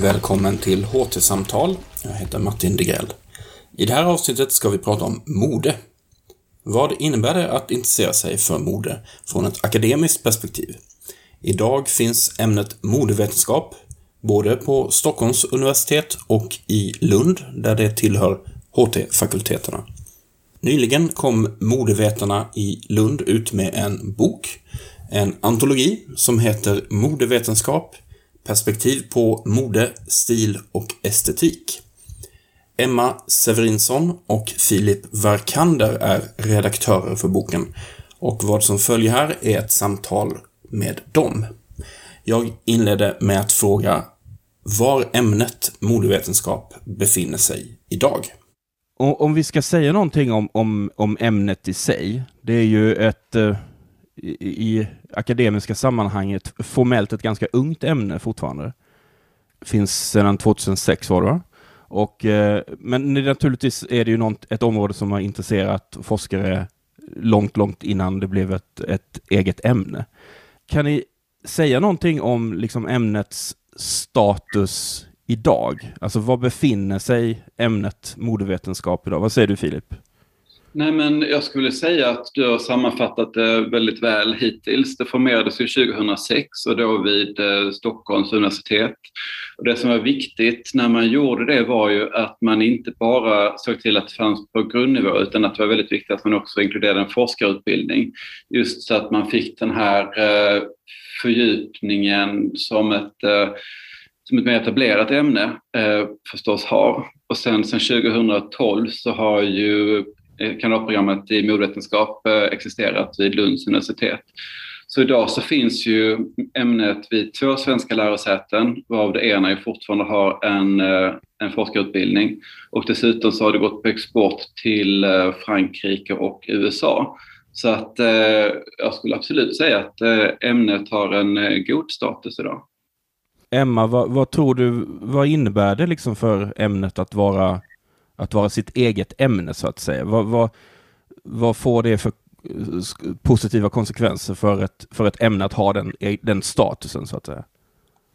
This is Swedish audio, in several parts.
Välkommen till HT-samtal. Jag heter Martin Degrell. I det här avsnittet ska vi prata om mode. Vad innebär det att intressera sig för mode från ett akademiskt perspektiv? Idag finns ämnet modevetenskap både på Stockholms universitet och i Lund, där det tillhör HT-fakulteterna. Nyligen kom modevetarna i Lund ut med en bok, en antologi som heter Modevetenskap, perspektiv på mode, stil och estetik. Emma Severinsson och Filip Varkander är redaktörer för boken och vad som följer här är ett samtal med dem. Jag inledde med att fråga var ämnet modevetenskap befinner sig idag. Och om vi ska säga någonting om, om, om ämnet i sig, det är ju ett eh, i, i akademiska sammanhanget formellt ett ganska ungt ämne fortfarande. Finns sedan 2006 var det va? Och, eh, men naturligtvis är det ju något, ett område som har intresserat forskare långt, långt innan det blev ett, ett eget ämne. Kan ni säga någonting om liksom ämnets status idag? Alltså var befinner sig ämnet modevetenskap idag? Vad säger du Filip? Nej, men jag skulle säga att du har sammanfattat det väldigt väl hittills. Det formerades ju 2006 och då vid eh, Stockholms universitet. Och det som var viktigt när man gjorde det var ju att man inte bara såg till att det fanns på grundnivå utan att det var väldigt viktigt att man också inkluderade en forskarutbildning. Just så att man fick den här eh, fördjupningen som ett eh, som ett mer etablerat ämne eh, förstås har. Och sen, sen 2012 så har ju Eh, kandidatprogrammet i modvetenskap eh, existerat vid Lunds universitet. Så idag så finns ju ämnet vid två svenska lärosäten, varav det ena ju fortfarande har en, eh, en forskarutbildning. Och dessutom så har det gått på export till Frankrike och USA. Så att eh, jag skulle absolut säga att eh, ämnet har en god status idag. Emma, vad, vad, tror du, vad innebär det liksom för ämnet att vara att vara sitt eget ämne så att säga. Vad, vad, vad får det för eh, positiva konsekvenser för ett, för ett ämne att ha den, e-, den statusen så att säga?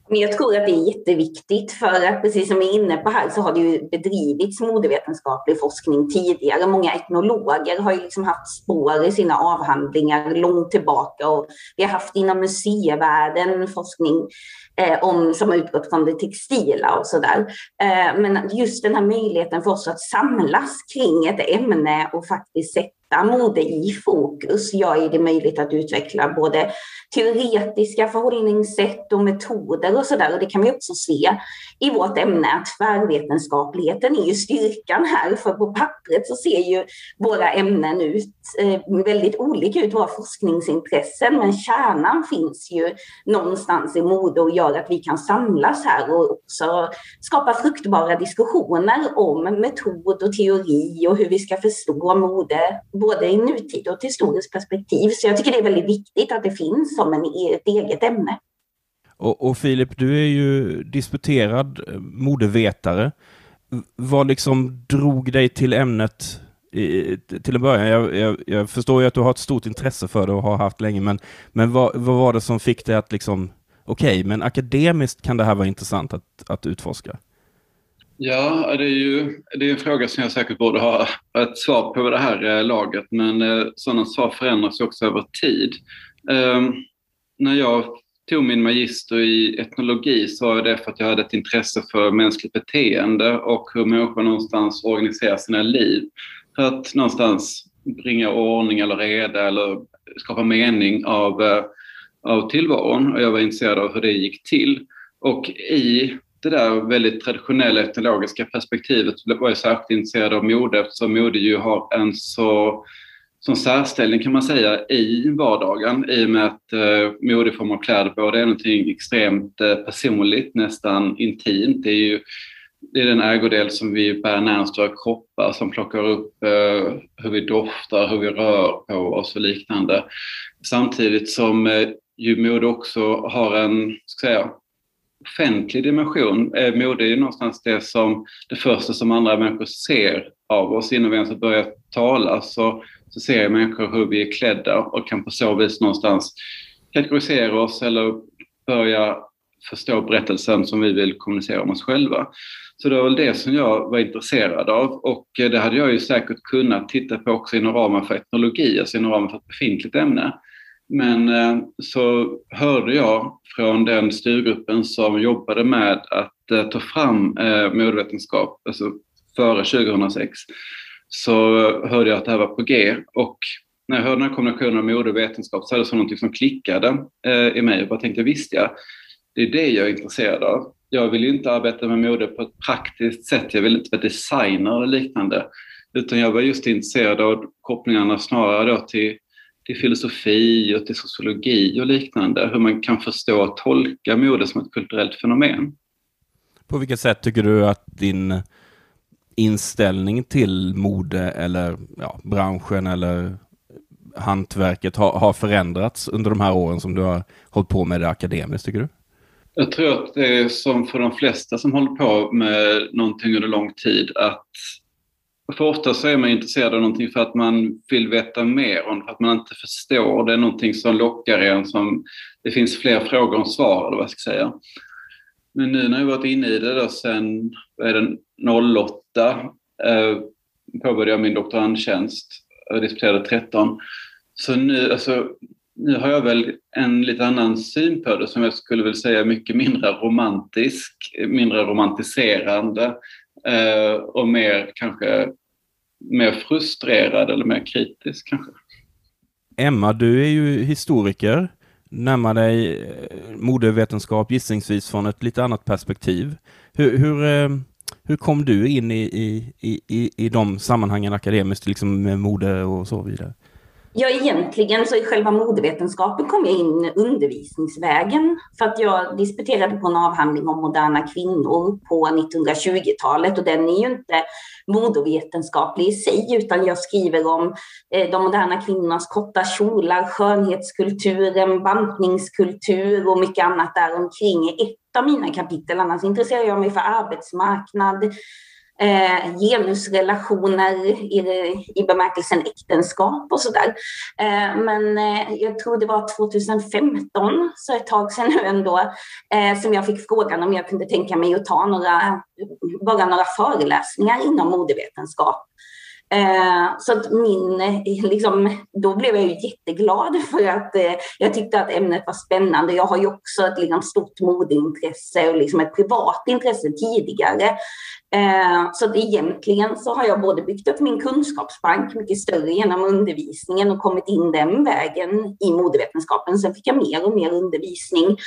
Men jag tror att det är jätteviktigt för att precis som vi är inne på här så har det ju bedrivits modevetenskaplig forskning tidigare. Många etnologer har ju liksom haft spår i sina avhandlingar långt tillbaka och vi har haft inom museivärlden forskning eh, om, som har utgått från det textila och sådär. Eh, men just den här möjligheten för oss att samlas kring ett ämne och faktiskt sätta mode i fokus gör det möjligt att utveckla både teoretiska förhållningssätt och metoder och sådär. Och det kan vi också se i vårt ämne att tvärvetenskapligheten är ju styrkan här. För på pappret så ser ju våra ämnen ut eh, väldigt olika ut, våra forskningsintressen. Men kärnan finns ju någonstans i mode och gör att vi kan samlas här och också skapa fruktbara diskussioner om metod och teori och hur vi ska förstå mode både i nutid och ett historiskt perspektiv. Så jag tycker det är väldigt viktigt att det finns som en, e- ett eget ämne. Och, och Filip, du är ju disputerad eh, modevetare. Vad liksom drog dig till ämnet i, till en början? Jag, jag, jag, förstår ju att du har ett stort intresse för det och har haft länge, men, men vad, vad var det som fick dig att liksom, okej, okay, men akademiskt kan det här vara intressant att, att utforska? Ja, det är ju det är en fråga som jag säkert borde ha ett svar på det här eh, laget, men eh, sådana svar förändras också över tid. Um, när jag tog min magister i etnologi så var det för att jag hade ett intresse för mänskligt beteende och hur människor någonstans organiserar sina liv för att någonstans bringa ordning eller reda eller skapa mening av, eh, av tillvaron. Och jag var intresserad av hur det gick till. Och i det där väldigt traditionella etnologiska perspektivet var jag särskilt intresserad av mode eftersom mode ju har en så som särställning kan man säga i vardagen i och med att eh, mode i form av kläder både är någonting extremt eh, personligt, nästan intimt. Det är ju det är den ägodel som vi bär närmast våra kroppar som plockar upp eh, hur vi doftar, hur vi rör på oss och liknande. Samtidigt som eh, ju mode också har en, ska säga, offentlig dimension. Eh, mode är ju någonstans det som det första som andra människor ser av oss innan vi ens har börjat tala. Så så ser människor hur vi är klädda och kan på så vis någonstans kategorisera oss eller börja förstå berättelsen som vi vill kommunicera om oss själva. Så det var väl det som jag var intresserad av och eh, det hade jag ju säkert kunnat titta på också inom ramen för etnologi, alltså inom ramen för ett befintligt ämne. Men eh, så hörde jag från den styrgruppen som jobbade med att eh, ta fram modevetenskap, alltså före 2006, så hörde jag att det här var på G. Och när jag hörde den här kombinationen av mode och vetenskap så är det som någonting som klickade eh, i mig. Jag bara tänkte, visst ja, det är det jag är intresserad av. Jag vill ju inte arbeta med mode på ett praktiskt sätt. Jag vill inte vara designer eller liknande. Utan jag var just intresserad av kopplingarna snarare då till till filosofi och till sociologi och liknande. Hur man kan förstå och tolka mode som ett kulturellt fenomen. På vilket sätt tycker du att din inställning till mode eller ja, branschen eller hantverket har, har, förändrats under de här åren som du har hållit på med det akademiskt, tycker du? Jag tror att det är som för de flesta som håller på med någonting under lång tid, att för ofta så är man intresserad av någonting för att man vill veta mer om för att man inte förstår. Det är någonting som lockar en, som det finns fler frågor än svar, eller vad jag ska säga. Men nu när jag varit inne i det då sen, vad är det, 08, eh, påbörjade jag min doktorandtjänst. Jag disputerade 13. Så nu, alltså, nu har jag väl en lite annan syn på det som jag skulle vilja säga är mycket mindre romantisk, mindre romantiserande eh, och mer kanske mer frustrerad eller mer kritisk kanske. Emma, du är ju historiker, närmar dig eh, modevetenskap gissningsvis från ett lite annat perspektiv. Hur, hur, eh, hur kom du in i, i, i, i de sammanhangen akademiskt, liksom med mode och så vidare? Ja, egentligen så i själva modevetenskapen kom jag in undervisningsvägen. För att jag disputerade på en avhandling om moderna kvinnor på 1920-talet och den är ju inte modevetenskaplig i sig utan jag skriver om eh, de moderna kvinnornas korta kjolar, skönhetskulturen, bantningskultur och mycket annat där omkring. I ett av mina kapitel. Annars intresserar jag mig för arbetsmarknad, eh, genusrelationer i, i bemärkelsen äktenskap och sådär. Eh, men eh, jag tror det var 2015, så ett tag sedan nu ändå, eh, som jag fick frågan om jag kunde tänka mig att ta några, bara några föreläsningar inom modevetenskap. Eh, så att min, liksom, då blev jag ju jätteglad för att eh, jag tyckte att ämnet var spännande. Jag har ju också ett liksom, stort modeintresse och liksom ett privat intresse tidigare. Eh, så att egentligen så har jag både byggt upp min kunskapsbank mycket större genom undervisningen och kommit in den vägen i modevetenskapen. Sen fick jag mer och mer undervisning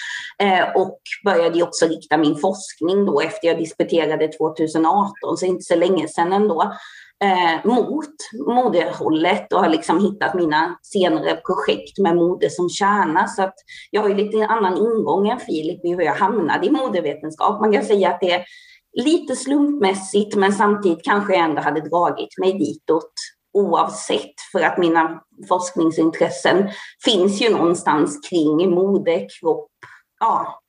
eh, och började också rikta min forskning då efter jag disputerade 2018, så inte så länge sedan ändå eh, mot modehållet och har liksom hittat mina senare projekt med mode som kärna. Så att jag har ju lite annan ingång än Filip i hur jag hamnade i modevetenskap. Man kan säga att det är lite slumpmässigt, men samtidigt kanske jag ändå hade dragit mig ditåt oavsett för att mina forskningsintressen finns ju någonstans kring mode, kropp, ja.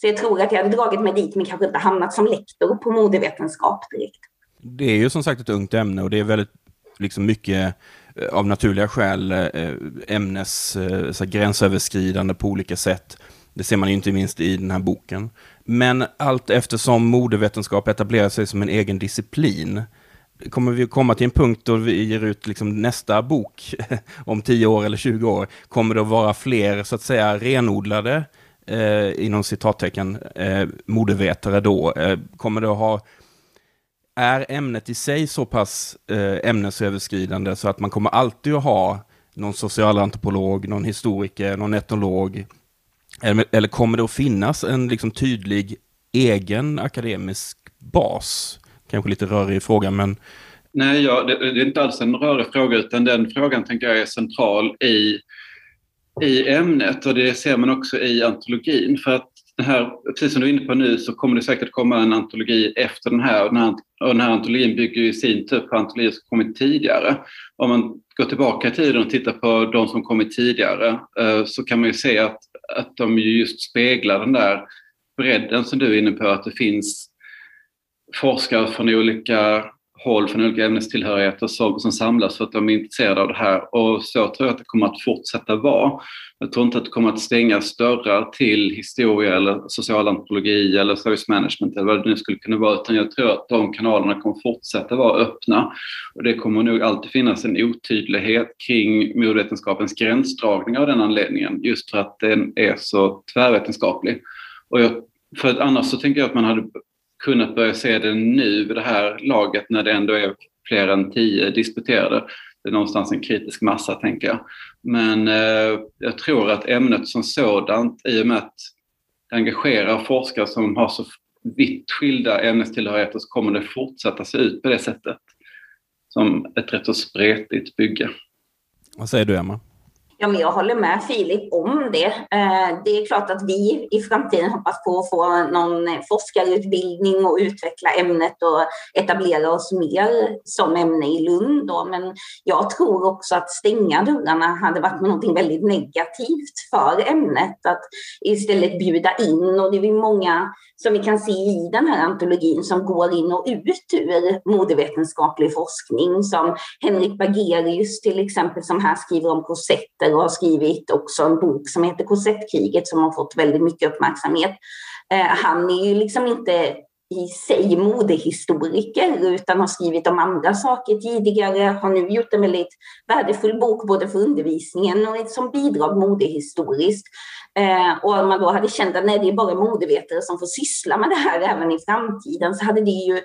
Så jag tror att jag hade dragit mig dit men kanske inte hamnat som lektor på modevetenskap direkt det är ju som sagt ett ungt ämne och det är väldigt liksom mycket eh, av naturliga skäl eh, ämnes eh, så gränsöverskridande på olika sätt. Det ser man ju inte minst i den här boken. Men allt eftersom modevetenskap etablerar sig som en egen disciplin kommer vi komma till en punkt då vi ger ut liksom nästa bok om 10 år eller 20 år. Kommer det att vara fler så att säga renodlade eh, inom citattecken eh, modevetare då? Eh, kommer det att ha är ämnet i sig så pass eh, ämnesöverskridande så att man kommer alltid att ha någon socialantropolog, någon historiker, någon etnolog? Eller, eller kommer det att finnas en liksom, tydlig egen akademisk bas? Kanske lite rörig fråga, men... Nej, ja, det, det är inte alls en rörig fråga, utan den frågan tänker jag är central i, i ämnet och det ser man också i antologin. För att här, precis som du är inne på nu så kommer det säkert komma en antologi efter den här. Och den här, och den här antologin bygger i sin tur på antologier som kommit tidigare. Om man går tillbaka i tiden och tittar på de som kommit tidigare eh, så kan man ju se att, att de just speglar den där bredden som du är inne på, att det finns forskare från olika håll från olika ämnestillhörigheter som, som samlas för att de är intresserade av det här. Och så tror jag att det kommer att fortsätta vara. Jag tror inte att det kommer att stängas dörrar till historia eller socialantropologi eller service management eller vad det nu skulle kunna vara, utan jag tror att de kanalerna kommer fortsätta vara öppna. Och det kommer nog alltid finnas en otydlighet kring modvetenskapens gränsdragning av den anledningen, just för att den är så tvärvetenskaplig. Och jag, för att annars så tänker jag att man hade kunnat börja se det nu vid det här laget när det ändå är fler än tio disputerade. Det är någonstans en kritisk massa, tänker jag. Men eh, jag tror att ämnet som sådant, i och med att det engagerar forskare som har så vitt skilda ämnestillhörigheter, så kommer det fortsätta se ut på det sättet. Som ett rätt så spretigt bygge. Vad säger du, Emma? Ja, men jag håller med Filip om det. Eh, det är klart att vi i framtiden hoppas på att få någon forskarutbildning och utveckla ämnet och etablera oss mer som ämne i Lund. Då. Men jag tror också att stänga dörrarna hade varit något väldigt negativt för ämnet. Att istället bjuda in och det är många som vi kan se i den här antologin som går in och ut ur modevetenskaplig forskning som Henrik Bagerius till exempel som här skriver om korsetter och har skrivit också en bok som heter Korsettkriget som har fått väldigt mycket uppmärksamhet. Eh, han är ju liksom inte i sig modehistoriker utan har skrivit om andra saker tidigare, har nu gjort en väldigt värdefull bok både för undervisningen och som bidrag modehistoriskt. Eh, och om man då hade känt att nej, det är bara modevetare som får syssla med det här även i framtiden så hade det ju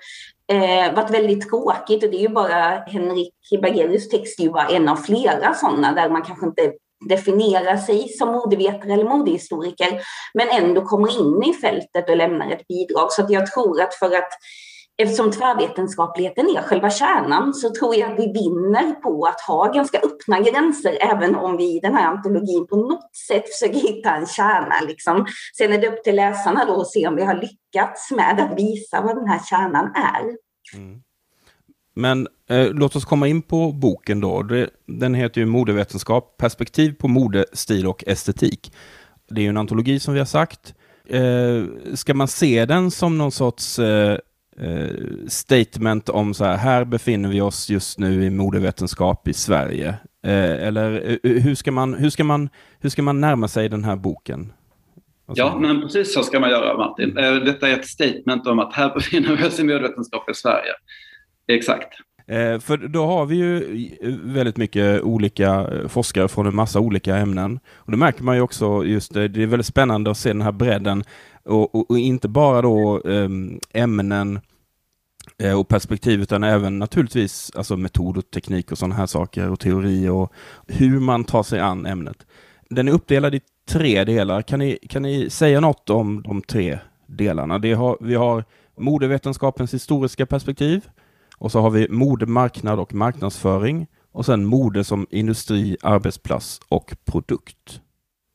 eh, varit väldigt tråkigt och det är ju bara Henrik Bagerius text är ju bara en av flera sådana där man kanske inte definierar sig som modevetare eller modehistoriker men ändå kommer in i fältet och lämnar ett bidrag. Så att jag tror att för att eftersom tvärvetenskapligheten är själva kärnan så tror jag att vi vinner på att ha ganska öppna gränser även om vi i den här antologin på något sätt försöker hitta en kärna. Liksom. Sen är det upp till läsarna då att se om vi har lyckats med att visa vad den här kärnan är. Mm. Men eh, låt oss komma in på boken då. Det, den heter ju Modevetenskap, perspektiv på mode, stil och estetik. Det är ju en antologi som vi har sagt. Eh, ska man se den som någon sorts eh, eh, statement om så här, här befinner vi oss just nu i modevetenskap i Sverige? Eh, eller eh, hur ska, man, hur, ska man, hur ska man närma sig den här boken? Ja, men precis så ska man göra Martin. Eh, detta är ett statement om att här befinner vi oss i modevetenskap i Sverige. Exakt. Eh, för då har vi ju eh, väldigt mycket olika eh, forskare från en massa olika ämnen. Och det märker man ju också just det, det är väldigt spännande att se den här bredden och, och, och inte bara då ehm, ämnen och perspektiv utan även naturligtvis alltså metod och teknik och sådana här saker och teori och hur man tar sig an ämnet. Den är uppdelad i tre delar. Kan ni, kan ni säga något om de tre delarna? Det har, vi har modevetenskapens historiska perspektiv och så har vi mode, marknad och marknadsföring. Och sen mode som industri, arbetsplats och produkt.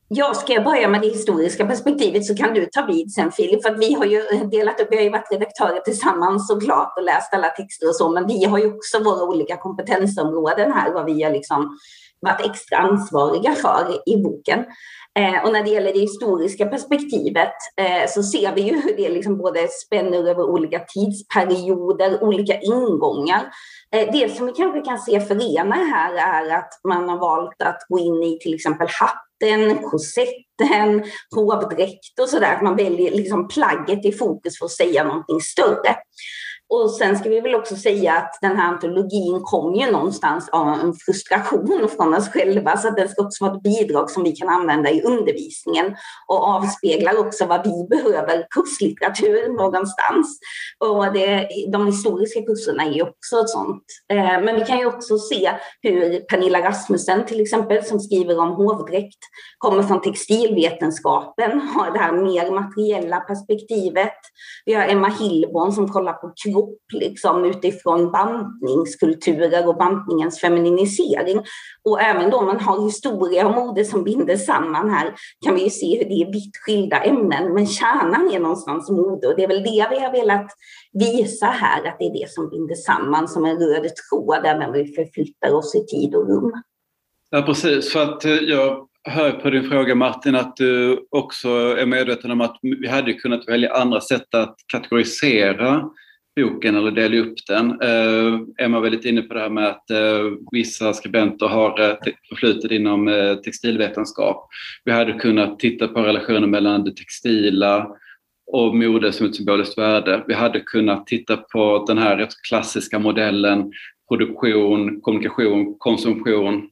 Ja, ska jag börja med det historiska perspektivet så kan du ta vid sen Filip, för att vi har ju delat upp, vi har ju varit redaktörer tillsammans såklart och läst alla texter och så, men vi har ju också våra olika kompetensområden här, vad vi har liksom varit extra ansvariga för i boken. Eh, och när det gäller det historiska perspektivet eh, så ser vi ju hur det liksom både spänner över olika tidsperioder, olika ingångar. Eh, det som vi kanske kan se förena här är att man har valt att gå in i till exempel hatten, korsetten, hovdräkt och sådär. Man väljer liksom plagget i fokus för att säga någonting större. Och sen ska vi väl också säga att den här antologin kom ju någonstans av en frustration från oss själva, så att den ska också vara ett bidrag som vi kan använda i undervisningen och avspeglar också vad vi behöver kurslitteratur någonstans. Och det, de historiska kurserna är ju också ett sånt. Eh, men vi kan ju också se hur Pernilla Rasmussen till exempel, som skriver om hovdräkt, kommer från textilvetenskapen, har det här mer materiella perspektivet. Vi har Emma Hillborn som kollar på kron ihop liksom utifrån bantningskulturer och bantningens feminisering. Och även då man har historia och mode som binder samman här kan vi ju se hur det är vitt skilda ämnen, men kärnan är någonstans mode och det är väl det vi har velat visa här, att det är det som binder samman som en röd tråd även vi förflyttar oss i tid och rum. Ja, precis. För att eh, jag hör på din fråga Martin att du också är medveten om att vi hade kunnat välja andra sätt att kategorisera boken eller dela upp den. Eh, Emma var lite inne på det här med att eh, vissa skribenter har eh, förflutet inom eh, textilvetenskap. Vi hade kunnat titta på relationen mellan det textila och mode som ett symboliskt värde. Vi hade kunnat titta på den här rätt klassiska modellen produktion, kommunikation, konsumtion,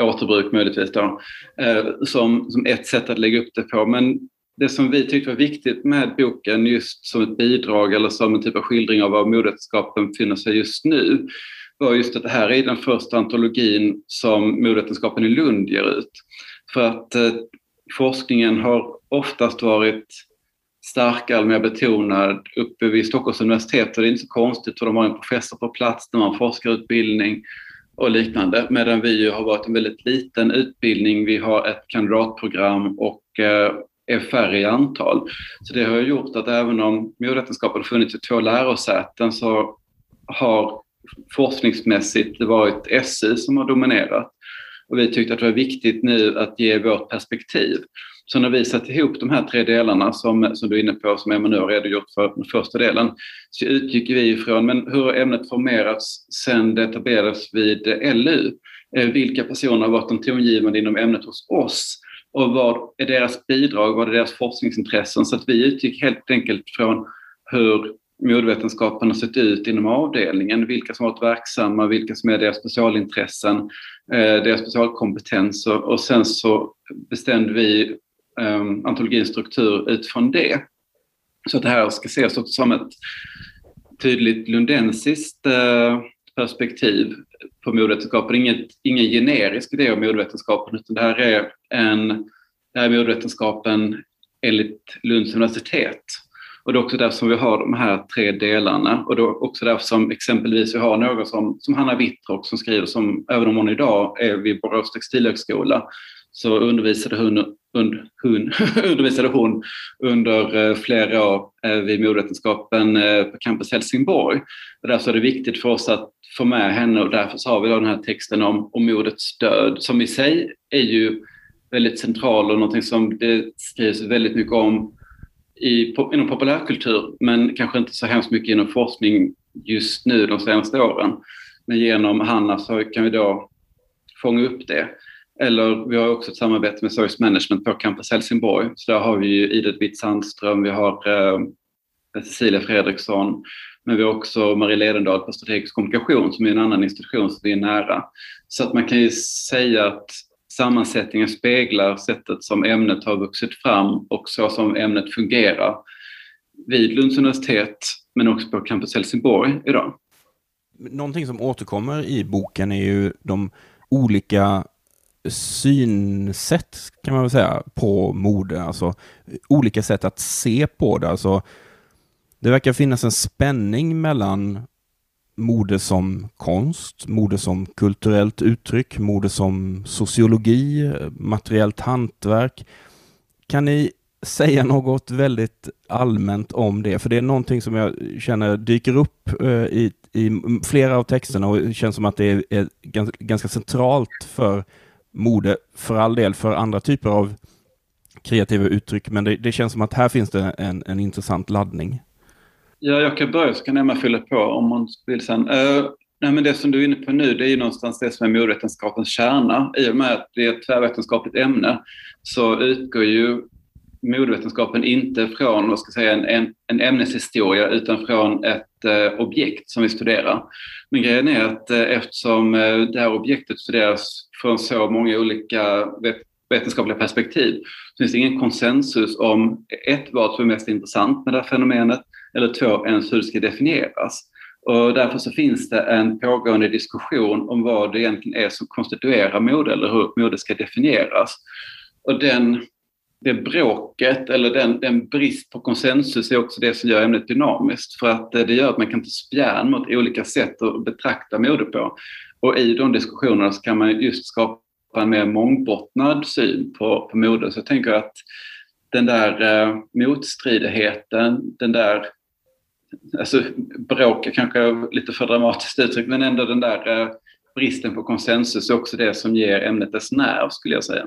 återbruk möjligtvis då, eh, som, som ett sätt att lägga upp det på. Men det som vi tyckte var viktigt med boken just som ett bidrag eller som en typ av skildring av var modevetenskapen befinner sig just nu var just att det här är den första antologin som modevetenskapen i Lund ger ut. För att eh, forskningen har oftast varit starkare, mer betonad uppe vid Stockholms universitet och det är inte så konstigt för de har en professor på plats när man forskarutbildning och liknande. Medan vi har varit en väldigt liten utbildning. Vi har ett kandidatprogram och eh, är färre i antal. Så det har gjort att även om modvetenskapen har funnits i två lärosäten så har forskningsmässigt det varit SU som har dominerat. Och vi tyckte att det var viktigt nu att ge vårt perspektiv. Så när vi satte ihop de här tre delarna som, som du är inne på, som Emma nu har redogjort för, den första delen, så utgick vi ifrån men hur har ämnet formerats sedan det etablerades vid LU? Eh, vilka personer har varit de tongivande inom ämnet hos oss? Och vad är deras bidrag, vad är deras forskningsintressen? Så att vi utgick helt enkelt från hur modevetenskapen har sett ut inom avdelningen, vilka som har varit verksamma, vilka som är deras specialintressen, eh, deras specialkompetenser. och sen så bestämde vi ehm, antologins struktur utifrån det. Så att det här ska ses också som ett tydligt lundensiskt eh, perspektiv på modevetenskapen. Inget, ingen generisk idé om modevetenskapen utan det här är, en, det här är modevetenskapen enligt Lunds universitet. Och det är också därför som vi har de här tre delarna och det är också därför som exempelvis vi har någon som, som Hanna Wittrock som skriver som, även om hon idag är vid Borås textilhögskola, så undervisade hon, und, hon, undervisade hon under eh, flera år eh, vid modevetenskapen eh, på Campus Helsingborg. Och därför är det viktigt för oss att få med henne och därför så har vi då den här texten om, om modets död som i sig är ju väldigt central och någonting som det skrivs väldigt mycket om i, inom populärkultur men kanske inte så hemskt mycket inom forskning just nu de senaste åren. Men genom Hanna så kan vi då fånga upp det. Eller vi har också ett samarbete med Service Management på Campus Helsingborg. Så där har vi ju Idet Witt Sandström, vi har eh, Cecilia Fredriksson, men vi har också Marie Ledendahl på strategisk kommunikation som är en annan institution som vi är nära. Så att man kan ju säga att sammansättningen speglar sättet som ämnet har vuxit fram och så som ämnet fungerar vid Lunds universitet men också på Campus Helsingborg idag. Någonting som återkommer i boken är ju de olika synsätt kan man väl säga på mode, alltså olika sätt att se på det. Alltså, det verkar finnas en spänning mellan mode som konst, mode som kulturellt uttryck, mode som sociologi, materiellt hantverk. Kan ni säga något väldigt allmänt om det? För det är någonting som jag känner dyker upp eh, i, i flera av texterna och det känns som att det är, ganska, ganska centralt för mode, för all del för andra typer av kreativa uttryck, men det, det känns som att här finns det en, en intressant laddning. Ja, jag kan börja så kan Emma fylla på om man vill sen. Uh, nej, men det som du är inne på nu, det är ju någonstans det som är modevetenskapens kärna. I och med att det är ett tvärvetenskapligt ämne så utgår ju modevetenskapen inte från vad ska jag säga, en, en, en ämneshistoria utan från ett eh, objekt som vi studerar. Men grejen är att eh, eftersom eh, det här objektet studeras från så många olika vetenskapliga perspektiv så finns det ingen konsensus om ett, vad som är mest intressant med det här fenomenet eller två, ens hur det ska definieras. Och därför så finns det en pågående diskussion om vad det egentligen är som konstituerar mode eller hur mode ska definieras. Och den, det bråket eller den, den brist på konsensus är också det som gör ämnet dynamiskt. För att eh, det gör att man kan ta spjärn mot olika sätt att betrakta mode på. Och i de diskussionerna så kan man just skapa en mer mångbottnad syn på, på mode. Så jag tänker att den där eh, motstridigheten, den där alltså bråk är kanske lite för dramatiskt uttryck, men ändå den där eh, bristen på konsensus är också det som ger ämnet dess nerv, skulle jag säga.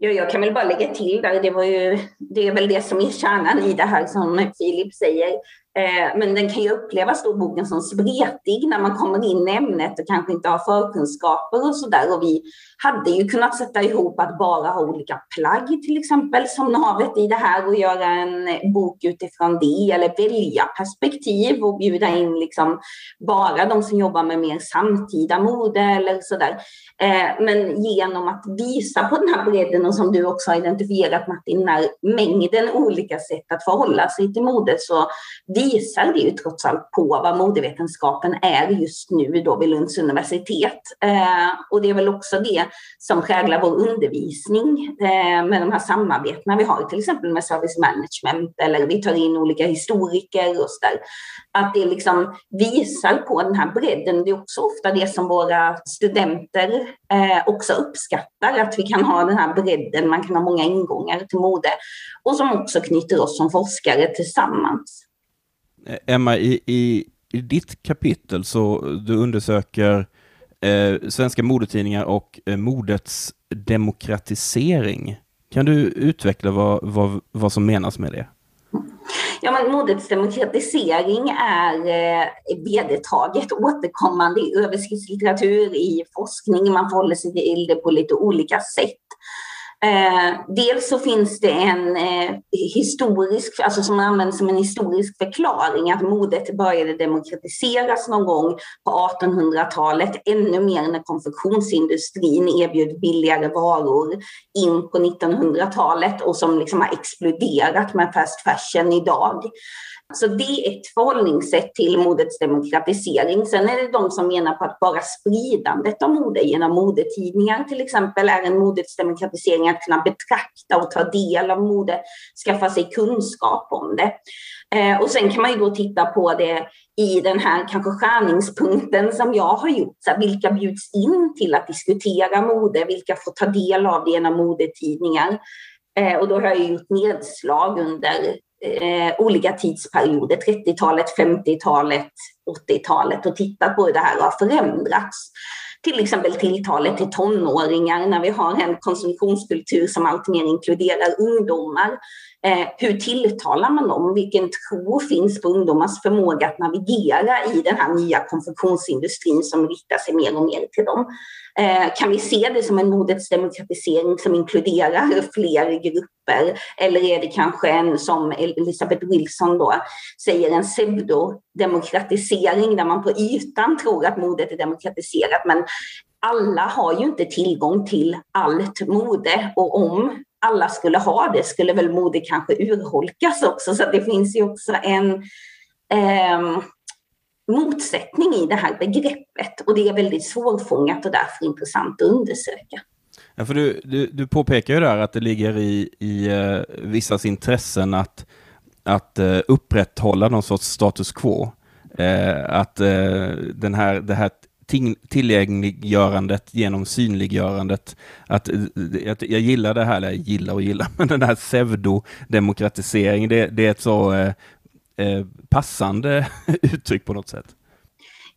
Ja, jag kan väl bara lägga till där, det, var ju, det är väl det som är kärnan i det här som Filip säger. Eh, men den kan ju upplevas då boken som spretig när man kommer in i ämnet och kanske inte har förkunskaper och sådär. Och vi hade ju kunnat sätta ihop att bara ha olika plagg till exempel som navet i det här och göra en bok utifrån det eller välja perspektiv och bjuda in liksom bara de som jobbar med mer samtida mode eller sådär. Eh, men genom att visa på den här bredden och som du också har identifierat Martin, den här mängden olika sätt att förhålla sig till mode så vi det ju trots allt på vad modevetenskapen är just nu då vid Lunds universitet. Eh, och det är väl också det som präglar vår undervisning eh, med de här samarbetena vi har, till exempel med service management eller vi tar in olika historiker och så där. Att det liksom visar på den här bredden. Det är också ofta det som våra studenter eh, också uppskattar, att vi kan ha den här bredden, man kan ha många ingångar till mode och som också knyter oss som forskare tillsammans. Eh, Emma, i, i, i ditt kapitel så du undersöker eh, svenska modetidningar och eh, modets demokratisering. Kan du utveckla vad, vad, vad som menas med det? Ja, men modets demokratisering är eh, vedertaget återkommande i översiktslitteratur, i forskning. Man förhåller sig till det på lite olika sätt. Eh, dels så finns det en eh, historisk, alltså som används som en historisk förklaring att modet började demokratiseras någon gång på 1800-talet, ännu mer när konfektionsindustrin erbjöd billigare varor in på 1900-talet och som liksom har exploderat med fast fashion idag. Så det är ett förhållningssätt till modets demokratisering. Sen är det de som menar på att bara spridandet av mode genom modetidningar till exempel är en modets demokratisering, att kunna betrakta och ta del av mode, skaffa sig kunskap om det. Eh, och sen kan man ju då titta på det i den här kanske skärningspunkten som jag har gjort. Så vilka bjuds in till att diskutera mode? Vilka får ta del av det genom modetidningar? Eh, och då har jag gjort nedslag under eh, olika tidsperioder, 30-talet, 50-talet, 80-talet och tittat på hur det här har förändrats. Till exempel tilltalet till tonåringar när vi har en konsumtionskultur som alltmer inkluderar ungdomar. Eh, hur tilltalar man dem? Vilken tro finns på ungdomars förmåga att navigera i den här nya konfektionsindustrin som riktar sig mer och mer till dem? Eh, kan vi se det som en modets demokratisering som inkluderar fler grupper? Eller är det kanske en, som Elisabeth Wilson då säger, en pseudodemokratisering där man på ytan tror att modet är demokratiserat men alla har ju inte tillgång till allt mode och om alla skulle ha det skulle väl mode kanske urholkas också. Så det finns ju också en eh, motsättning i det här begreppet och det är väldigt svårfångat och därför intressant att undersöka. Ja, för du, du, du påpekar ju där att det ligger i, i uh, vissas intressen att, att uh, upprätthålla någon sorts status quo. Uh, att den här, det här tillgängliggörandet genom synliggörandet. Att, att jag gillar det här, eller gillar och gillar, men den här pseudodemokratiseringen, det, det är ett så eh, eh passande uttryck på något sätt.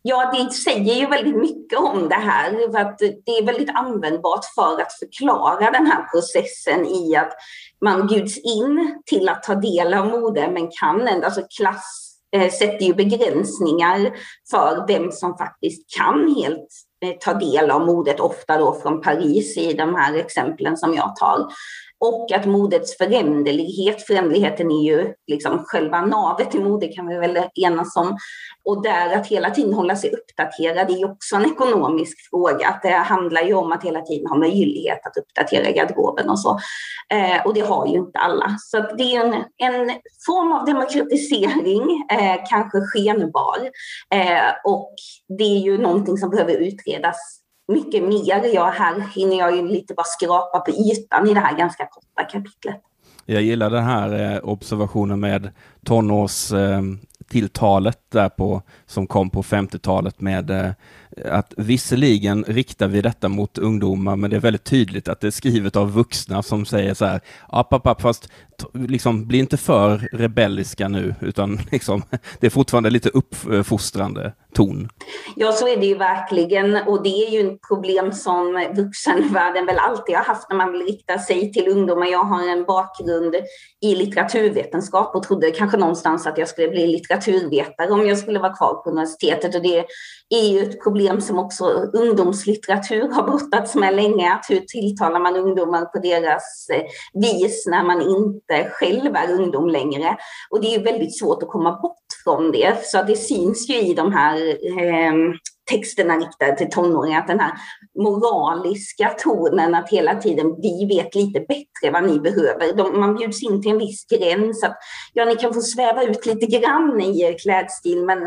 Ja, det säger ju väldigt mycket om det här, för att det är väldigt användbart för att förklara den här processen i att man bjuds in till att ta del av mode, men kan ändå, alltså klass Eh, sätter ju begränsningar för vem som faktiskt kan helt eh, ta del av modet, ofta då från Paris i de här exemplen som jag tar. Och att modets föränderlighet, föränderligheten är ju liksom själva navet i mode kan vi väl enas om. Och där att hela tiden hålla sig uppdaterad är ju också en ekonomisk fråga. Att det handlar ju om att hela tiden ha möjlighet att uppdatera garderoben och så. Eh, och det har ju inte alla. Så det är en, en form av demokratisering, eh, kanske skenbar. Eh, och det är ju någonting som behöver utredas mycket mer. Jag här hinner jag ju lite bara skrapa på ytan i det här ganska korta kapitlet. Jag gillar den här eh, observationen med tonårstilltalet eh, där på, som kom på 50-talet med eh, att visserligen riktar vi detta mot ungdomar, men det är väldigt tydligt att det är skrivet av vuxna som säger så här, app, app, app, fast liksom, bli inte för rebelliska nu, utan liksom, det är fortfarande lite uppfostrande ton. Ja, så är det ju verkligen. Och det är ju ett problem som vuxenvärlden väl alltid har haft när man vill rikta sig till ungdomar. Jag har en bakgrund i litteraturvetenskap och trodde kanske någonstans att jag skulle bli litteraturvetare om jag skulle vara kvar på universitetet. Och det är ju ett problem som också ungdomslitteratur har brottats med länge. Att hur tilltalar man ungdomar på deras eh, vis när man inte själv är ungdom längre? Och det är ju väldigt svårt att komma bort från det. Så det syns ju i de här eh, texterna riktade till tonåringar, att den här moraliska tonen, att hela tiden vi vet lite bättre vad ni behöver. De, man bjuds in till en viss gräns, att ja, ni kan få sväva ut lite grann i er klädstil, men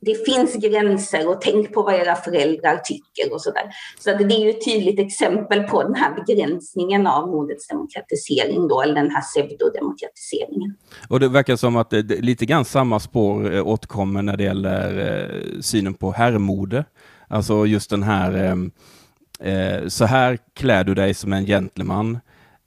det finns gränser och tänk på vad era föräldrar tycker och sådär. Så så det är ju ett tydligt exempel på den här begränsningen av modets demokratisering då, eller den här pseudodemokratiseringen. Och det verkar som att det, lite grann samma spår eh, återkommer när det gäller eh, synen på herrmode. Alltså just den här eh, eh, så här klär du dig som en gentleman.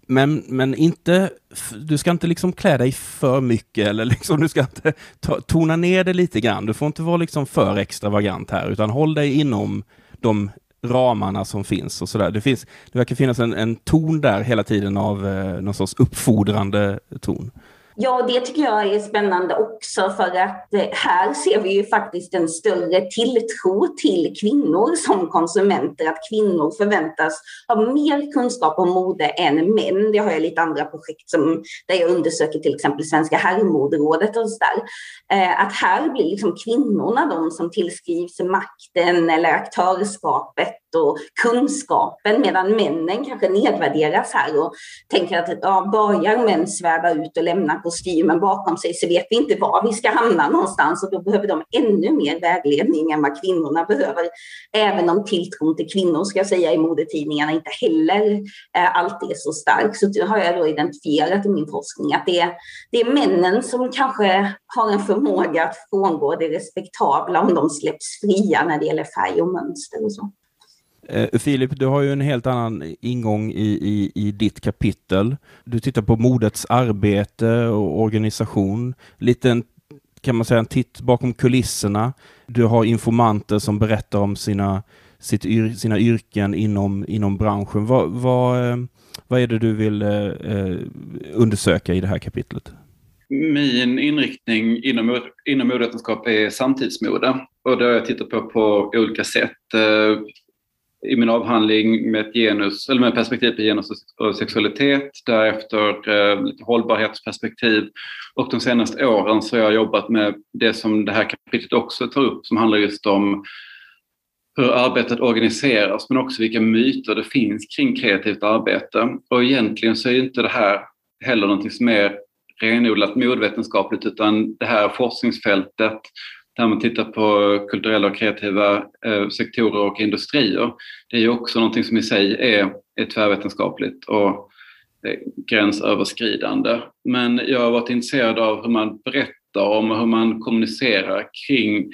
Men, men inte, du ska inte liksom klä dig för mycket eller liksom, du ska inte ta, tona ner det lite grann. Du får inte vara liksom för extravagant här, utan håll dig inom de ramarna som finns och sådär. Det, finns, det verkar finnas en, en ton där hela tiden av eh, någon sorts uppfordrande ton. Ja, det tycker jag är spännande också för att eh, här ser vi ju faktiskt en större tilltro till kvinnor som konsumenter. Att kvinnor förväntas ha mer kunskap om mode än män. Det har jag lite andra projekt som, där jag undersöker till exempel Svenska herrmoderådet och sådär. Eh, att här blir liksom kvinnorna de som tillskrivs makten eller aktörskapet och kunskapen medan männen kanske nedvärderas här och tänker att ja, börjar män sväva ut och lämna kostymen bakom sig så vet vi inte var vi ska hamna någonstans och då behöver de ännu mer vägledning än vad kvinnorna behöver. Även om tilltron till kvinnor ska jag säga i modetidningarna inte heller eh, alltid är så stark så har jag då identifierat i min forskning att det är, det är männen som kanske har en förmåga att frångå det respektabla om de släpps fria när det gäller färg och mönster och så. Eh, Filip, du har ju en helt annan ingång i, i, i ditt kapitel. Du tittar på modets arbete och organisation. Lite kan man säga, en titt bakom kulisserna. Du har informanter som berättar om sina, sitt yr, sina yrken inom, inom branschen. Vad, vad, eh, vad är det du vill eh, eh, undersöka i det här kapitlet? Min inriktning inom, inom modevetenskap är samtidsmode och det har jag tittat på på olika sätt. Eh, i min avhandling med ett genus, eller med perspektiv på genus och sexualitet, därefter eh, lite hållbarhetsperspektiv och de senaste åren så har jag jobbat med det som det här kapitlet också tar upp som handlar just om hur arbetet organiseras men också vilka myter det finns kring kreativt arbete. Och egentligen så är inte det här heller någonting som är renodlat modvetenskapligt utan det här forskningsfältet där man tittar på kulturella och kreativa eh, sektorer och industrier. Det är ju också någonting som i sig är, är tvärvetenskapligt och eh, gränsöverskridande. Men jag har varit intresserad av hur man berättar om och hur man kommunicerar kring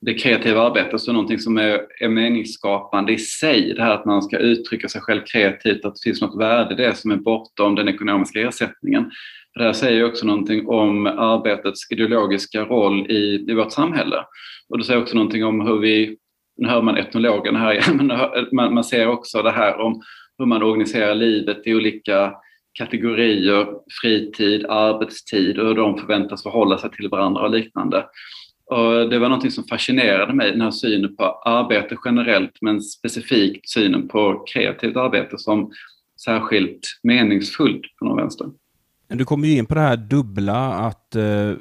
det kreativa arbetet som någonting som är, är meningsskapande i sig. Det här att man ska uttrycka sig själv kreativt, att det finns något värde i det som är bortom den ekonomiska ersättningen. Det här säger också någonting om arbetets ideologiska roll i, i vårt samhälle. Och det säger också någonting om hur vi, nu hör man etnologen här igen, men man, ser också det här om hur man organiserar livet i olika kategorier, fritid, arbetstid och hur de förväntas förhålla sig till varandra och liknande. Och det var någonting som fascinerade mig, den här synen på arbete generellt men specifikt synen på kreativt arbete som särskilt meningsfullt på någon vänster. Du kommer ju in på det här dubbla, att eh,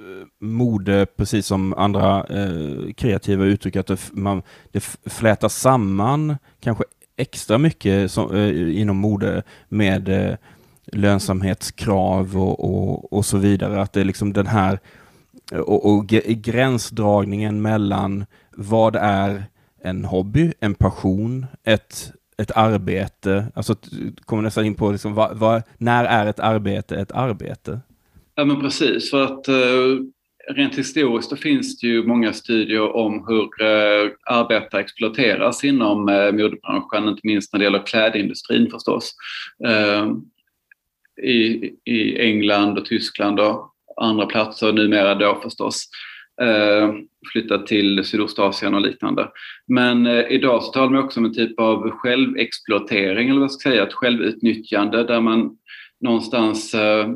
mode, precis som andra eh, kreativa uttryck, att det, man, det flätas samman kanske extra mycket som, eh, inom mode med eh, lönsamhetskrav och, och, och, så vidare. Att det är liksom den här eh, och, och gränsdragningen mellan vad är en hobby, en passion, ett ett arbete? Alltså, kommer nästan in på liksom, vad, vad, när är ett arbete ett arbete? Ja men precis, för att eh, rent historiskt då finns det ju många studier om hur eh, arbetare exploateras inom eh, modebranschen, inte minst när det gäller klädindustrin förstås. Eh, i, i England och Tyskland och andra platser numera då förstås. Eh, flyttat till Sydostasien och liknande. Men eh, idag så talar man också om en typ av självexploatering, eller vad ska jag säga, ett självutnyttjande där man någonstans eh,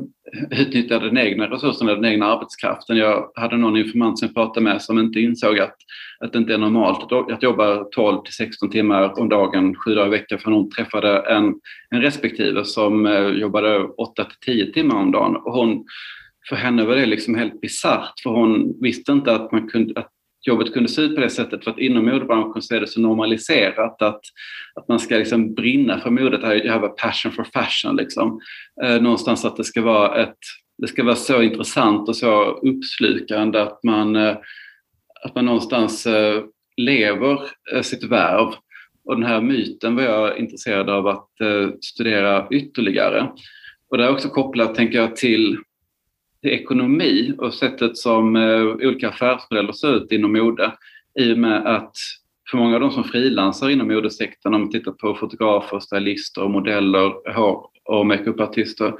utnyttjar den egna resursen, den egna arbetskraften. Jag hade någon informant som jag pratade med som inte insåg att, att det inte är normalt att, jobba 12 till 16 timmar om dagen, sju dagar i veckan, för hon träffade en, en respektive som jobbade 8 till 10 timmar om dagen. Och hon, för henne var det liksom helt bisarrt, för hon visste inte att, man kunde, att jobbet kunde se ut på det sättet för att inom modebranschen så är det så normaliserat att, att man ska liksom brinna för modet. Jag har passion for fashion. Liksom. Eh, någonstans att det ska, vara ett, det ska vara så intressant och så uppslukande att man, eh, att man någonstans eh, lever eh, sitt värv. Och den här myten var jag intresserad av att eh, studera ytterligare. Och det är också kopplat, tänker jag, till ekonomi och sättet som eh, olika affärsmodeller ser ut inom mode i och med att för många av de som frilansar inom modesektorn, om man tittar på fotografer, stylister, modeller hår och makeupartister,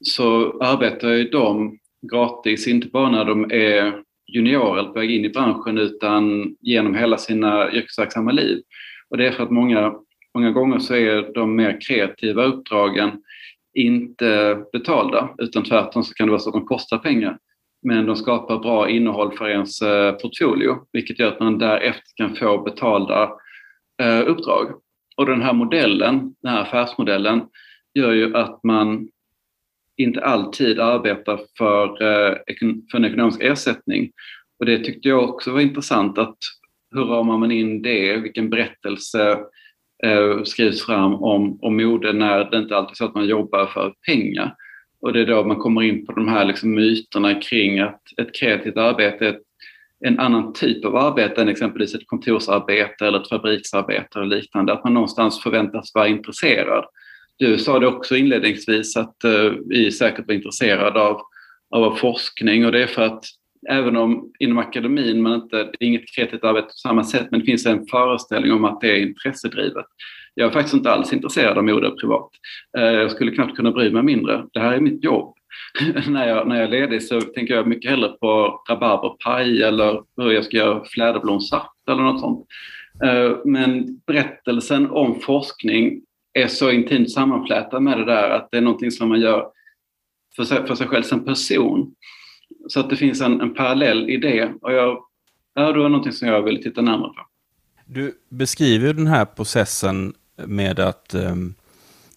så arbetar ju de gratis, inte bara när de är juniorer eller på väg in i branschen utan genom hela sina yrkesverksamma liv. Och det är för att många, många gånger så är de mer kreativa uppdragen inte betalda utan tvärtom så kan det vara så att de kostar pengar. Men de skapar bra innehåll för ens eh, portfolio vilket gör att man därefter kan få betalda eh, uppdrag. Och den här modellen, den här affärsmodellen gör ju att man inte alltid arbetar för, eh, för en ekonomisk ersättning. Och det tyckte jag också var intressant att hur ramar man in det? Vilken berättelse eh, skrivs fram om, om mode när det inte alltid är så att man jobbar för pengar. Och det är då man kommer in på de här liksom myterna kring att ett kreativt arbete är ett, en annan typ av arbete än exempelvis ett kontorsarbete eller ett fabriksarbete och liknande. Att man någonstans förväntas vara intresserad. Du sa det också inledningsvis att eh, vi säkert var intresserade av, av forskning och det är för att även om inom akademin man inte, det är inget kreativt arbete på samma sätt, men det finns en föreställning om att det är intressedrivet. Jag är faktiskt inte alls intresserad av mode privat. Eh, jag skulle knappt kunna bry mig mindre. Det här är mitt jobb. när, jag, när jag är ledig så tänker jag mycket hellre på rabarberpaj eller hur jag ska göra fläderblomssaft eller något sånt. Eh, men berättelsen om forskning är så intimt sammanflätad med det där att det är någonting som man gör för sig, för sig själv som person. Så att det finns en, en parallell i det. Och jag, är det är någonting som jag vill titta närmare på. Du beskriver den här processen med att ehm,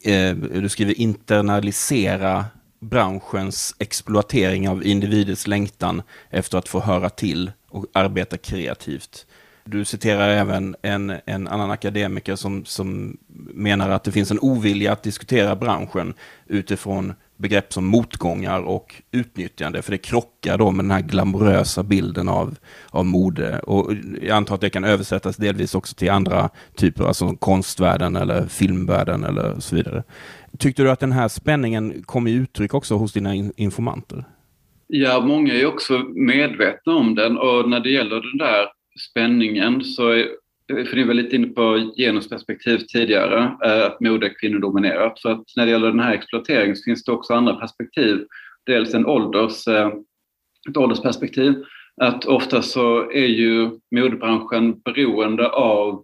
eh, du skriver internalisera branschens exploatering av individers längtan efter att få höra till och arbeta kreativt. Du citerar även en, en annan akademiker som, som menar att det finns en ovilja att diskutera branschen utifrån begrepp som motgångar och utnyttjande, för det krockar då med den här glamorösa bilden av, av mode. Och jag antar att det kan översättas delvis också till andra typer, alltså konstvärlden eller filmvärlden eller så vidare. Tyckte du att den här spänningen kom i uttryck också hos dina informanter? Ja, många är också medvetna om den och när det gäller den där spänningen så för ni var lite inne på genusperspektiv tidigare, eh, att mode är kvinnodominerat. För att när det gäller den här exploateringen så finns det också andra perspektiv. Dels en ålders, eh, ett åldersperspektiv. Att ofta så är ju modebranschen beroende av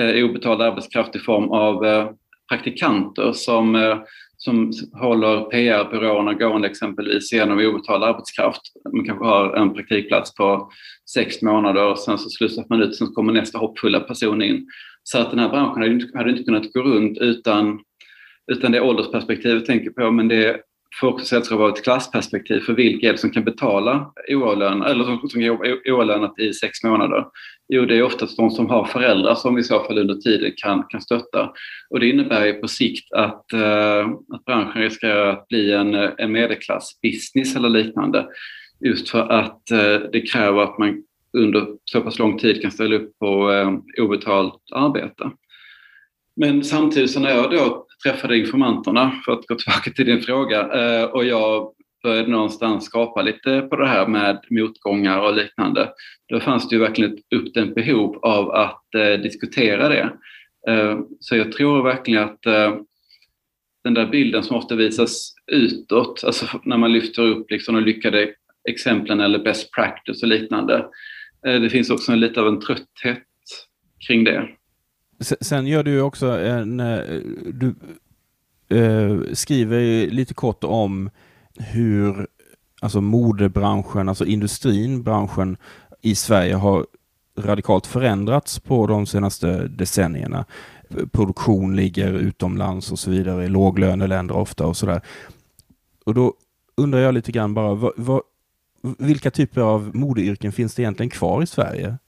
eh, obetald arbetskraft i form av praktikanter som som håller PR-byråerna gående exempelvis genom obetald arbetskraft. Man kanske har en praktikplats på sex månader och sen så slussas man ut, sen kommer nästa hoppfulla person in. Så att den här branschen hade inte, hade inte kunnat gå runt utan, utan det åldersperspektivet jag tänker på, men det får också sägas vara ett klassperspektiv för vilka är det som kan betala oavlönat, eller som, som oavlönat i sex månader? Jo, det är oftast de som har föräldrar som i så fall under tiden kan, kan stötta. Och det innebär ju på sikt att, eh, att branschen riskerar att bli en, en medelklassbusiness eller liknande. Just för att eh, det kräver att man under så pass lång tid kan ställa upp på eh, obetalt arbete. Men samtidigt så när jag då träffade informanterna, för att gå tillbaka till din fråga, eh, och jag började någonstans skapa lite på det här med motgångar och liknande. Då fanns det ju verkligen ett uppdämt behov av att eh, diskutera det. Eh, så jag tror verkligen att den där bilden som ofta visas utåt, alltså när man lyfter upp liksom de lyckade exemplen eller best practice och liknande. Det finns också lite av en trötthet kring det. Sen gör du också en... Eh, du eh, skriver lite kort om hur alltså modebranschen, alltså industrin, branschen i Sverige har radikalt förändrats på de senaste decennierna. Produktion ligger utomlands och så vidare, i låglöneländer ofta och sådär. Och då undrar jag lite grann bara, vad, vad, vilka typer av modeyrken finns det egentligen kvar i Sverige?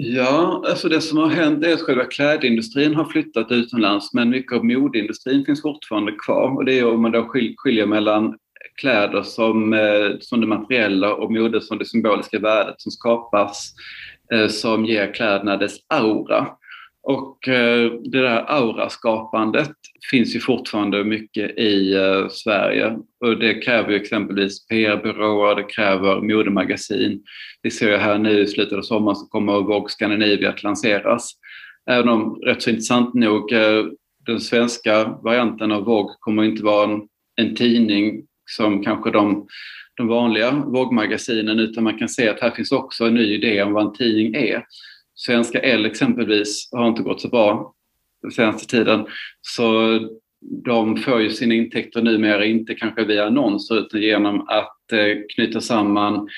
Ja, alltså det som har hänt är att själva klädindustrin har flyttat utomlands men mycket av modeindustrin finns fortfarande kvar. Och det är om man då skiljer mellan kläder som, eh, som det materiella och mode som det symboliska värdet som skapas eh, som ger kläderna dess aura. Och eh, det där auraskapandet finns ju fortfarande mycket i eh, Sverige och det kräver ju exempelvis PR-byråer, det kräver modemagasin. Vi ser ju här nu i slutet av sommaren så kommer Vogue Scandinavia att lanseras. Även om, rätt så intressant nog, eh, den svenska varianten av Vogue kommer inte vara en, en tidning som kanske de, de vanliga Vogue-magasinen utan man kan se att här finns också en ny idé om vad en tidning är. Svenska L exempelvis har inte gått så bra den senaste tiden. Så de får ju sina intäkter numera inte kanske via annonser utan genom att eh, knyta samman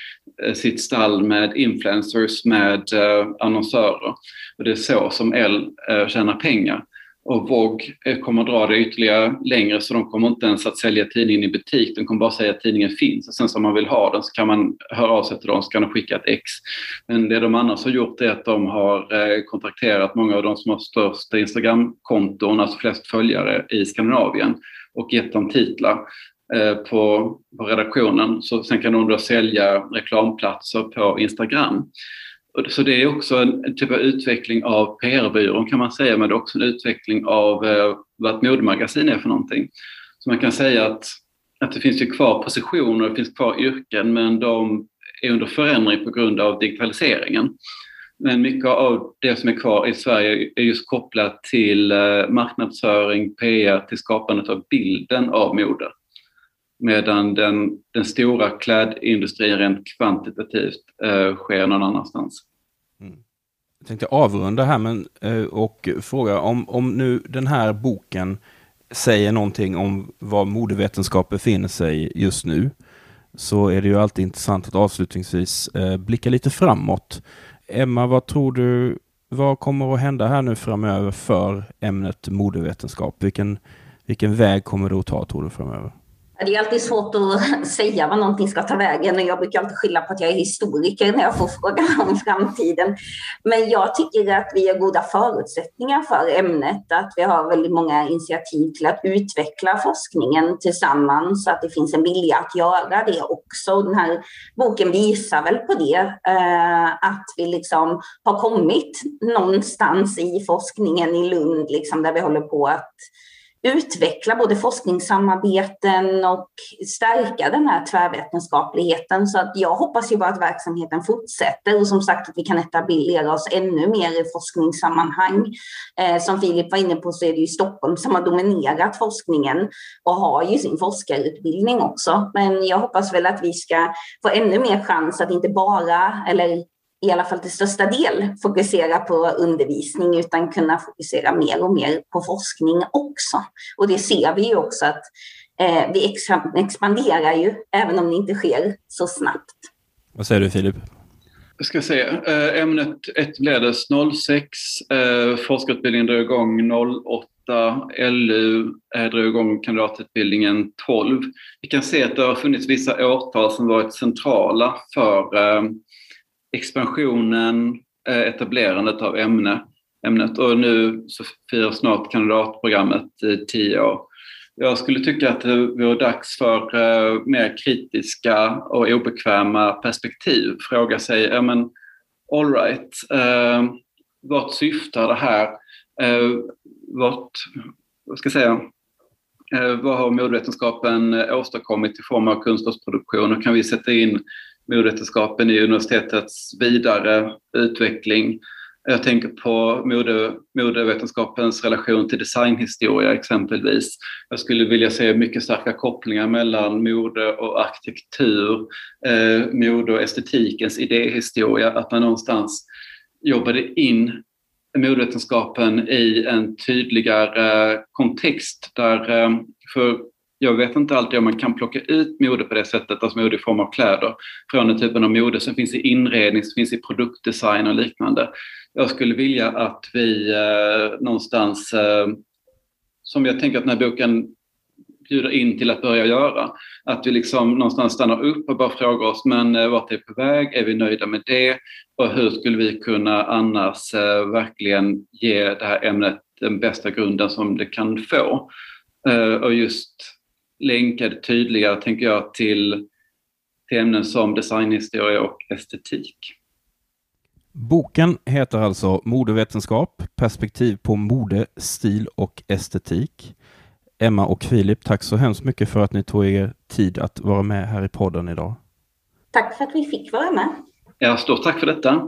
eh, sitt stall med influencers, med eh, annonsörer. Och det är så som L eh, tjänar pengar. Och Vogue kommer att dra det ytterligare längre så de kommer inte ens att sälja tidningen i butik. De kommer bara säga att tidningen finns och sen om man vill ha den så kan man höra av sig till dem så kan de skicka ett ex. Men det de annars har gjort är att de har eh, kontrakterat många av de som har störst Instagramkonton, alltså flest följare i Skandinavien och gett dem titlar eh, på, på redaktionen. Så sen kan de då sälja reklamplatser på Instagram. Så det är också en typ av utveckling av PR-byrån kan man säga, men det är också en utveckling av eh, vad ett modemagasin är för någonting. Så man kan säga att, att det finns ju kvar positioner, det finns kvar yrken, men de är under förändring på grund av digitaliseringen. Men mycket av det som är kvar i Sverige är just kopplat till eh, marknadsföring, PR, till skapandet av bilden av mode. Medan den, den stora klädindustrin rent kvantitativt eh, sker någon annanstans. Mm. Jag tänkte avrunda här men, eh, och fråga om, om nu den här boken säger någonting om var modevetenskap befinner sig just nu så är det ju alltid intressant att avslutningsvis eh, blicka lite framåt. Emma, vad tror du, vad kommer att hända här nu framöver för ämnet modevetenskap? Vilken, vilken väg kommer det att ta tror du framöver? Det är alltid svårt att säga vad någonting ska ta vägen och jag brukar alltid skylla på att jag är historiker när jag får frågan om framtiden. Men jag tycker att vi har goda förutsättningar för ämnet, att vi har väldigt många initiativ till att utveckla forskningen tillsammans, så att det finns en vilja att göra det också. Den här boken visar väl på det, eh, att vi liksom har kommit någonstans i forskningen i Lund, liksom, där vi håller på att utveckla både forskningssamarbeten och stärka den här tvärvetenskapligheten. Så att jag hoppas ju bara att verksamheten fortsätter och som sagt att vi kan etablera oss ännu mer i forskningssammanhang. Eh, som Filip var inne på så är det ju Stockholm som har dominerat forskningen och har ju sin forskarutbildning också. Men jag hoppas väl att vi ska få ännu mer chans att inte bara, eller i alla fall till största del fokusera på undervisning utan kunna fokusera mer och mer på forskning också. Och det ser vi ju också att eh, vi expanderar ju, även om det inte sker så snabbt. Vad säger du Filip? Jag ska se. Eh, ämnet etablerades 06, eh, forskarutbildningen drog igång 08, LU eh, drog igång kandidatutbildningen 12. Vi kan se att det har funnits vissa årtal som varit centrala för expansionen, eh, etablerandet av ämne, ämnet och nu så firar snart kandidatprogrammet i tio år. Jag skulle tycka att det vore dags för eh, mer kritiska och obekväma perspektiv. Fråga sig, ja men all right, eh, vart syftar det här? Eh, vart, vad ska jag säga, eh, vad har modvetenskapen åstadkommit i form av kunskapsproduktion och kan vi sätta in modevetenskapen i universitetets vidare utveckling. Jag tänker på mode, modevetenskapens relation till designhistoria exempelvis. Jag skulle vilja se mycket starka kopplingar mellan mode och arkitektur, eh, mode och estetikens idéhistoria, att man någonstans jobbade in modevetenskapen i en tydligare eh, kontext där, eh, för jag vet inte alltid om man kan plocka ut mode på det sättet, alltså mode i form av kläder, från den typen av mode som finns i inredning, som finns i produktdesign och liknande. Jag skulle vilja att vi eh, någonstans, eh, som jag tänker att den här boken bjuder in till att börja göra, att vi liksom någonstans stannar upp och bara frågar oss, men eh, vart är vi på väg? Är vi nöjda med det? Och hur skulle vi kunna annars eh, verkligen ge det här ämnet den bästa grunden som det kan få? Eh, och just länka det tydligare, tänker jag, till, till ämnen som designhistoria och estetik. Boken heter alltså Modevetenskap, perspektiv på mode, stil och estetik. Emma och Filip, tack så hemskt mycket för att ni tog er tid att vara med här i podden idag. Tack för att vi fick vara med. Ja, stort tack för detta.